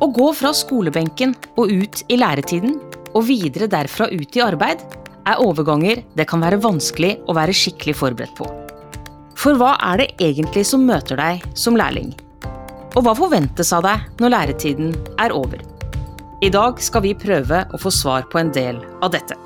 Å gå fra skolebenken og ut i læretiden, og videre derfra ut i arbeid, er overganger det kan være vanskelig å være skikkelig forberedt på. For hva er det egentlig som møter deg som lærling? Og hva forventes av deg når læretiden er over? I dag skal vi prøve å få svar på en del av dette.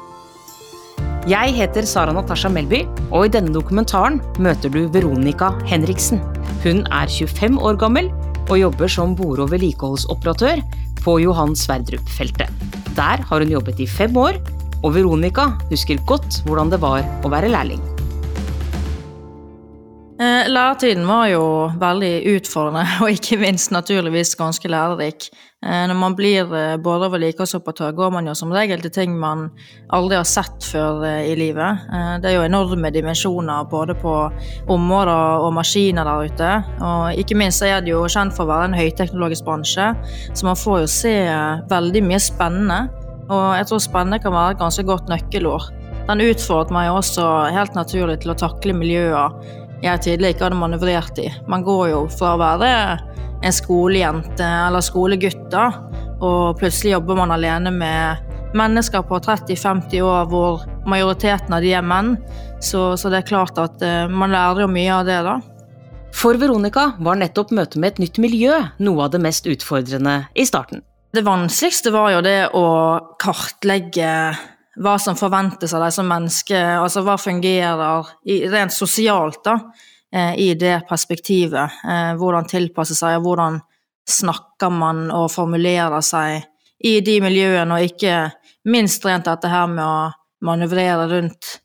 Jeg heter Sara Natasha Melby, og i denne dokumentaren møter du Veronica Henriksen. Hun er 25 år gammel og jobber som bore- og vedlikeholdsoperatør på Johan Sverdrup-feltet. Der har hun jobbet i fem år, og Veronica husker godt hvordan det var å være lærling. Eh, Læretiden var jo veldig utfordrende, og ikke minst naturligvis ganske lærerik. Eh, Når man blir eh, både vedlikeholdsoperatør, går man jo som regel til ting man aldri har sett før eh, i livet. Det er jo enorme dimensjoner både på områder og maskiner der ute. Og ikke minst er det jo kjent for å være en høyteknologisk bransje, så man får jo se veldig mye spennende. Og jeg tror spennende kan være et ganske godt nøkkelord. Den utfordret meg også helt naturlig til å takle miljøer jeg tidligere ikke hadde manøvrert i. Man går jo fra å være en skolejente eller skolegutt, da, og plutselig jobber man alene med mennesker på 30-50 år hvor majoriteten av de er menn. Så, så det er klart at eh, man lærer jo mye av det, da. For Veronica var nettopp møtet med et nytt miljø noe av det mest utfordrende i starten. Det vanskeligste var jo det å kartlegge hva som forventes av deg som menneske, altså hva fungerer rent sosialt da, eh, i det perspektivet. Eh, hvordan tilpasse seg, og hvordan snakker man og formulerer seg i de miljøene, og ikke minst rent dette her med å manøvrere rundt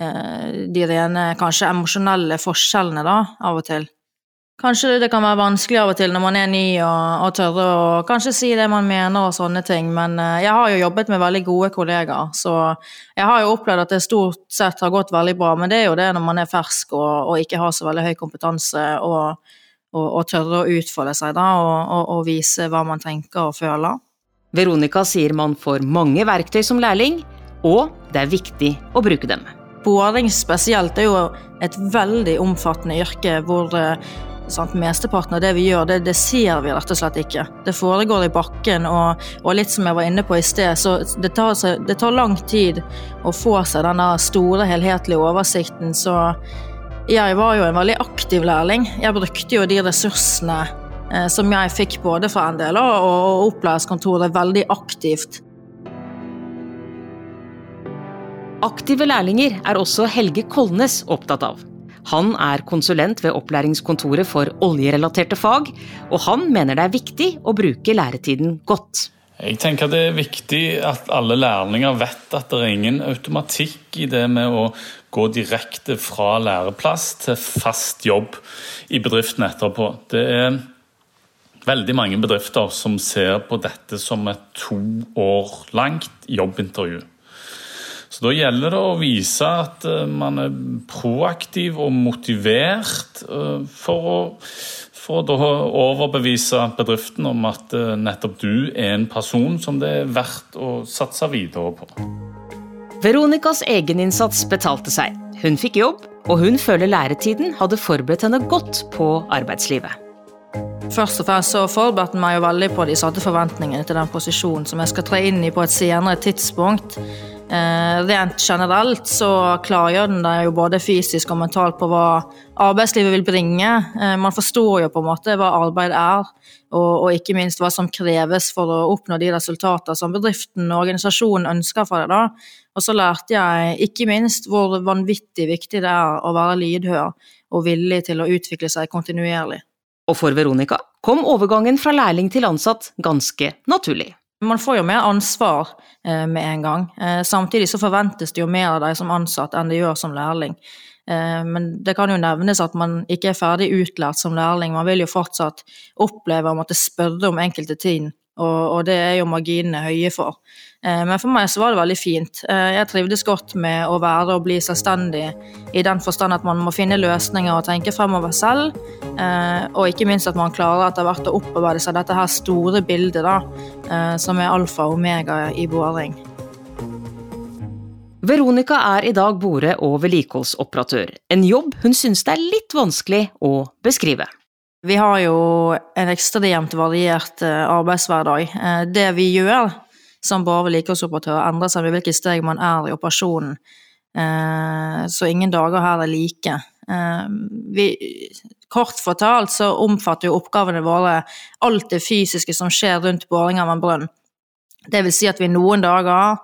eh, de rene, kanskje emosjonelle forskjellene da, av og til. Kanskje det kan være vanskelig av og til når man er ny og, og tørre å kanskje si det man mener og sånne ting, men eh, jeg har jo jobbet med veldig gode kollegaer, så jeg har jo opplevd at det stort sett har gått veldig bra, men det er jo det når man er fersk og, og ikke har så veldig høy kompetanse og, og, tørre å utfolde seg da, og, og vise hva man tenker og føler. Veronica sier man får mange verktøy som lærling, og det er viktig å bruke dem. Boring spesielt er jo et veldig omfattende yrke hvor eh, sant, mesteparten av det vi gjør, det, det ser vi rett og slett ikke. Det foregår i bakken, og, og litt som jeg var inne på i sted, så det tar, det tar lang tid å få seg denne store, helhetlige oversikten, så jeg var jo en veldig aktiv lærling. Jeg brukte jo de ressursene eh, som jeg fikk både fra NDL og, og opplæringskontoret veldig aktivt. Aktive lærlinger er også Helge Kolnes opptatt av. Han er konsulent ved opplæringskontoret for oljerelaterte fag, og han mener det er viktig å bruke læretiden godt. Jeg tenker det er viktig at alle lærlinger vet at det er ingen automatikk i det med å gå direkte fra læreplass til fast jobb i bedriften etterpå. Det er veldig mange bedrifter som ser på dette som et to år langt jobbintervju. Så da gjelder det å vise at eh, man er proaktiv og motivert eh, for å, for å da overbevise bedriften om at eh, nettopp du er en person som det er verdt å satse videre på. Veronicas egeninnsats betalte seg. Hun fikk jobb, og hun føler læretiden hadde forberedt henne godt på arbeidslivet. Først og fremst så forberedte meg jo veldig på de satte forventningene til den posisjonen som jeg skal tre inn i på et senere tidspunkt. Eh, rent generelt så klargjør den deg jo både fysisk og mentalt på hva arbeidslivet vil bringe. Eh, man forstår jo på en måte hva arbeid er, og, ikke minst hva som kreves for å oppnå de resultater som bedriften og organisasjonen ønsker for deg. da. Og så lærte jeg ikke minst hvor vanvittig viktig det er å være lydhør og villig til å utvikle seg kontinuerlig. Og for Veronica kom overgangen fra lærling til ansatt ganske naturlig. Man får jo mer ansvar eh, med en gang. Eh, samtidig så forventes det jo mer av deg som ansatt enn det gjør som lærling. Eh, men det kan jo nevnes at man ikke er ferdig utlært som lærling. Man vil jo fortsatt oppleve å måtte spørre om enkelte ting, og, og det er jo marginene høye for. Eh, men for meg så var det veldig fint. Eh, jeg trivdes godt med å være og bli selvstendig i den forstand at man må finne løsninger og tenke fremover selv. Eh, og ikke minst at man klarer etter hvert å opparbeide seg dette her store bildet, da, som er alfa og omega i boring. Veronica er i dag bore- og vedlikeholdsoperatør, en jobb hun synes det er litt vanskelig å beskrive. Vi har jo en ekstremt variert eh, arbeidshverdag. Eh, det vi gjør som bare vedlikeholdsoperatør, endrer seg med hvilket steg man er i operasjonen. Eh, så ingen dager her er like. Vi, kort fortalt så omfatter jo oppgavene våre alt det fysiske som skjer rundt boring av en brønn. Det vil si at vi noen dager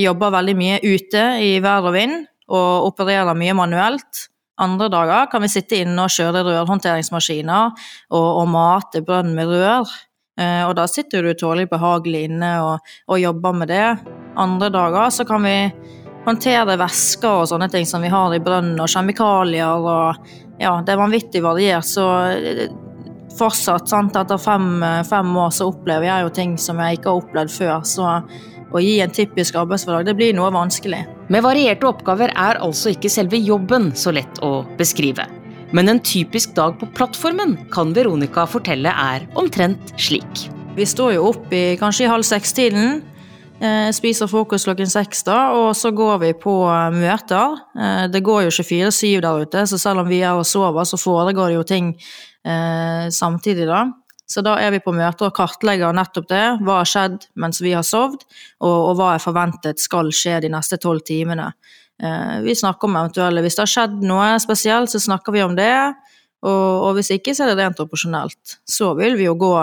jobber veldig mye ute i vær og vind, og opererer mye manuelt. Andre dager kan vi sitte inne og kjøre rørhåndteringsmaskiner og, og mate brønn med rør. Eh, og da sitter du tålelig behagelig inne og, og, jobber med det. Andre dager så kan vi håndtere væsker og sånne ting som vi har i brønnen, og kjemikalier og Ja, det er vanvittig variert, så eh, fortsatt, sant, etter fem, fem år så opplever jeg jo ting som jeg ikke har opplevd før. Så å gi en typisk arbeidshverdag, det blir noe vanskelig. Med varierte oppgaver er altså ikke selve jobben så lett å beskrive. Men en typisk dag på plattformen kan Veronica fortelle er omtrent slik. Vi står jo opp i kanskje i halv seks-tiden. Eh, spiser frokost klokken seks, da, og så går vi på møter. Eh, det går jo 24-7 der ute, så selv om vi er og sover, så foregår det jo ting eh, samtidig, da. Så da er vi på møter og kartlegger nettopp det. Hva har skjedd mens vi har sovet, og, og hva er forventet skal skje de neste tolv timene. Eh, vi snakker om eventuelle Hvis det har skjedd noe spesielt, så snakker vi om det. Og, og hvis ikke, så er det rent proporsjonelt. Så vil vi jo gå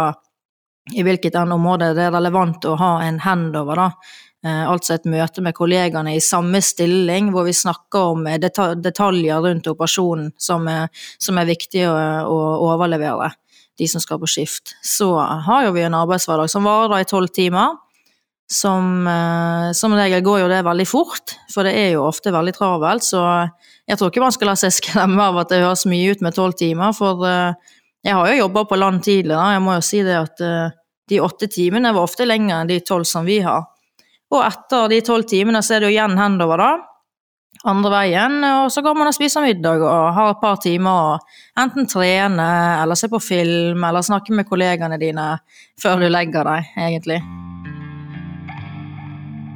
i hvilket enn område det er relevant å ha en handover, da. Eh, altså et møte med kollegaene i samme stilling, hvor vi snakker om detaljer rundt operasjonen som er, som er viktig å, å overlevere de som skal på skift. Så har jo vi en arbeidshverdag som varer i tolv timer. Som, eh, som regel går jo det veldig fort, for det er jo ofte veldig travelt. Så jeg tror ikke man skal la seg skremme av at det høres mye ut med tolv timer. For eh, jeg har jo jobba på land tidligere, jeg må jo si det at eh, de åtte timene var ofte lenger enn de tolv som vi har. Og etter de tolv timene så er det jo igjen hendover, da andre veien, og så går man og spiser middag og har et par timer og enten trene eller se på film eller snakke med kollegaene dine før du legger deg, egentlig.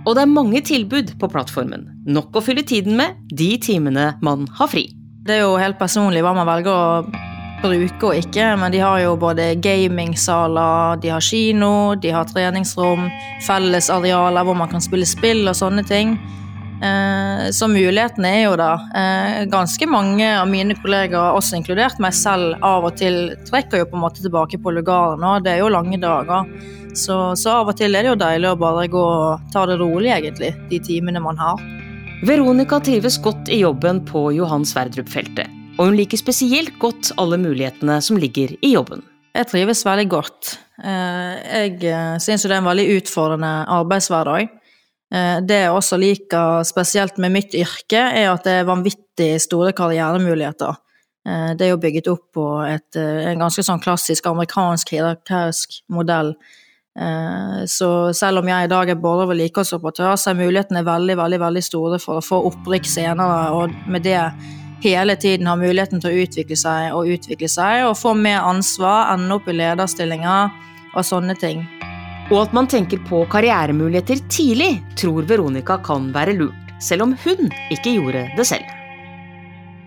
Og det er mange tilbud på plattformen. Nok å fylle tiden med de timene man har fri. Det er jo helt personlig hva man velger å bruke og ikke, men de har jo både gamingsaler, de har kino, de har treningsrom, fellesarealer hvor man kan spille spill og sånne ting. Eh, så mulighetene er jo da eh, ganske mange av mine kollegaer, også inkludert meg selv, av og til trekker jo på en måte tilbake på lugaren, og det er jo lange dager. Så, så, av og til er det jo deilig å bare gå og ta det rolig, egentlig, de timene man har. Veronica trives godt i jobben på Johan Sverdrup-feltet, og hun liker spesielt godt alle mulighetene som ligger i jobben. Jeg trives veldig godt. Eh, jeg syns jo det er en veldig utfordrende arbeidshverdag. Eh, det jeg også liker spesielt med mitt yrke, er at det er vanvittig store karrieremuligheter. Eh, det er jo bygget opp på et, eh, en ganske sånn klassisk amerikansk hierarkisk modell. Så selv om jeg i dag er både vedlikeholdsoperatør, så er mulighetene veldig, veldig, veldig store for å få opprykk senere, og med det hele tiden ha muligheten til å utvikle seg og utvikle seg, og få mer ansvar, ende opp i lederstillinger og sånne ting. Og at man tenker på karrieremuligheter tidlig, tror Veronica kan være lurt, selv om hun ikke gjorde det selv.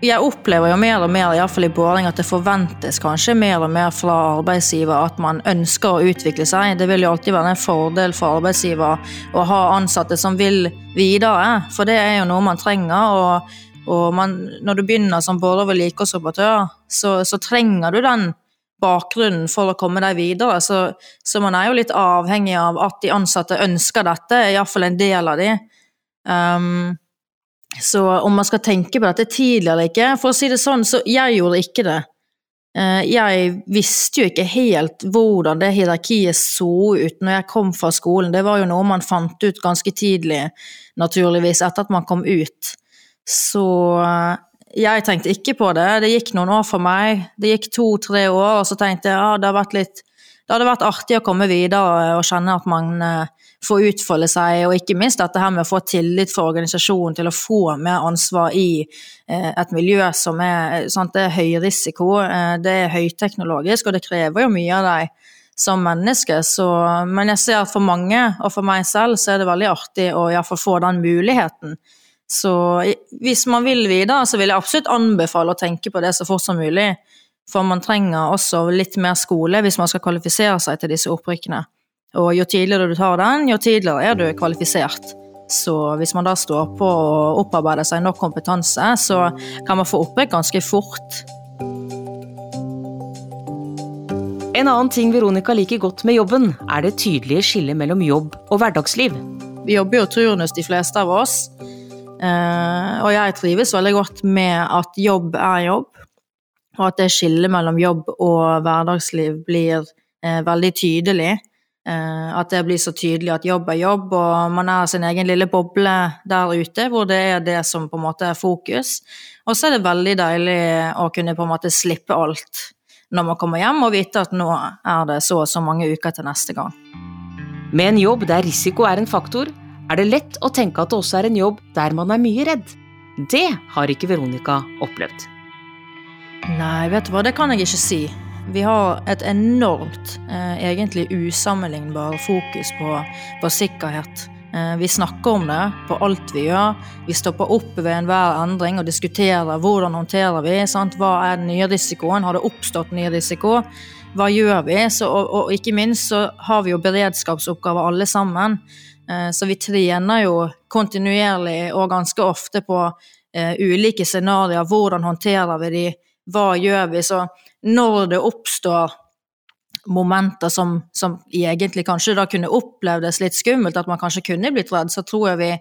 Jeg opplever jo mer og mer i, i Båring, at det forventes kanskje mer og mer fra arbeidsgiver at man ønsker å utvikle seg. Det vil jo alltid være en fordel for arbeidsgiver å ha ansatte som vil videre, for det er jo noe man trenger. og, og man, når du begynner som både vedlikeholdsoperatør, så, så trenger du den bakgrunnen for å komme deg videre. Så, så, man er jo litt avhengig av at de ansatte ønsker dette, iallfall en del av de. Um, så om man skal tenke på dette tidlig eller ikke For å si det sånn, så jeg gjorde ikke det. Uh, jeg visste jo ikke helt hvordan det hierarkiet så ut når jeg kom fra skolen. Det var jo noe man fant ut ganske tidlig, naturligvis, etter at man kom ut. Så jeg tenkte ikke på det. Det gikk noen år for meg. Det gikk to-tre år, og så tenkte jeg ja, det, vært det hadde vært artig å komme videre og kjenne at man uh, får utfolde seg, og ikke minst dette her med å få tillit for organisasjonen til å få mer ansvar i uh, et miljø som er sant, det er høy risiko, det er høyteknologisk, og det krever jo mye av deg som menneske. Så, men jeg ser at for mange, og for meg selv, så er det veldig artig å iallfall få den muligheten. Så hvis man vil videre, så vil jeg absolutt anbefale å tenke på det så fort som mulig. For man trenger også litt mer skole hvis man skal kvalifisere seg til disse opprykkene. Og jo tidligere du tar den, jo tidligere er du kvalifisert. Så hvis man da står på og opparbeider seg nok kompetanse, så kan man få opprykk ganske fort. En annen ting Veronica liker godt med jobben, er det tydelige skillet mellom jobb og hverdagsliv. Vi jobber jo turnus, de fleste av oss. Eh, og jeg trives veldig godt med at jobb er jobb, og at det skillet mellom jobb og hverdagsliv blir eh, veldig tydelig. Eh, at det blir så tydelig at jobb er jobb, og man er sin egen lille boble der ute, hvor det er det som på en måte er fokus. Og så er det veldig deilig å kunne på en måte slippe alt når man kommer hjem, og vite at nå er det så og så mange uker til neste gang. Med en jobb der risiko er en faktor, er det lett å tenke at det også er en jobb der man er mye redd. Det har ikke Veronica opplevd. Nei, vet du hva, det kan jeg ikke si. Vi har et enormt, eh, egentlig usammenlignbar fokus på, på sikkerhet. Eh, vi snakker om det på alt vi gjør. Vi stopper opp ved enhver endring og diskuterer hvordan håndterer vi sant? Hva er den nye risikoen, har det oppstått ny risiko? Hva gjør vi? Så, og, og, ikke minst så har vi jo beredskapsoppgaver alle sammen. Eh, så vi trener jo kontinuerlig og ganske ofte på uh, ulike scenarioer. Hvordan håndterer vi de? Hva gjør vi? Så når det oppstår momenter som, som, egentlig kanskje da kunne opplevdes litt skummelt, at man kanskje kunne blitt redd, så tror jeg vi,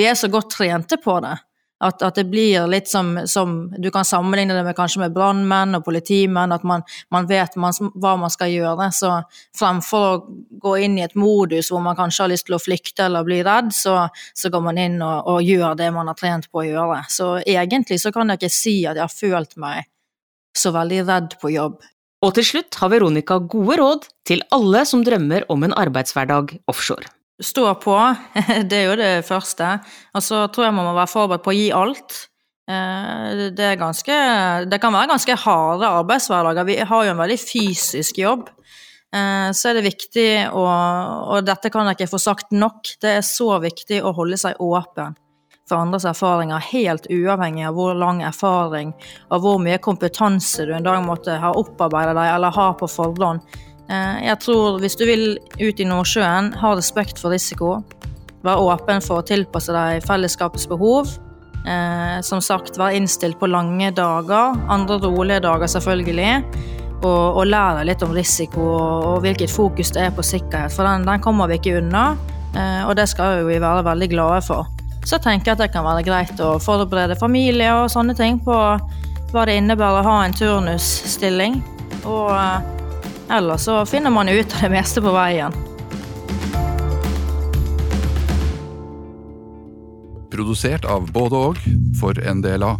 vi er så godt trente på det. At, at det blir litt som, som, Du kan sammenligne det med kanskje med brannmenn og politimenn, at man, man vet man, hva man skal gjøre. Så fremfor å gå inn i et modus hvor man kanskje har lyst til å flykte eller bli redd, så, så går man inn og, og, gjør det man har trent på å gjøre. Så egentlig så kan jeg ikke si at jeg har følt meg så veldig redd på jobb. Og til slutt har Veronica gode råd til alle som drømmer om en arbeidshverdag offshore. Stå på, det er jo det første. Og så tror jeg man må være forberedt på å gi alt. Eh, det, ganske, det kan være ganske harde arbeidshverdager. Vi har jo en veldig fysisk jobb. Eh, så er det viktig å Og dette kan jeg ikke få sagt nok. Det er så viktig å holde seg åpen for andres erfaringer, helt uavhengig av hvor lang erfaring og hvor mye kompetanse du en dag måtte ha opparbeidet deg eller ha på forhånd. Eh, jeg tror hvis du vil ut i Nordsjøen, ha respekt for risiko. Vær åpen for å tilpasse deg fellesskapets behov. Eh, som sagt, vær innstilt på lange dager, andre rolige dager selvfølgelig. Og, og lær deg litt om risiko og, hvilket fokus det er på sikkerhet, for den, den kommer vi ikke unna. Eh, og det skal vi være veldig glade for så tenker jeg at det kan være greit å forberede familie og sånne ting på hva det innebærer å ha en turnusstilling. Og ellers så finner man ut av det meste på veien. Produsert av både og for NDLA.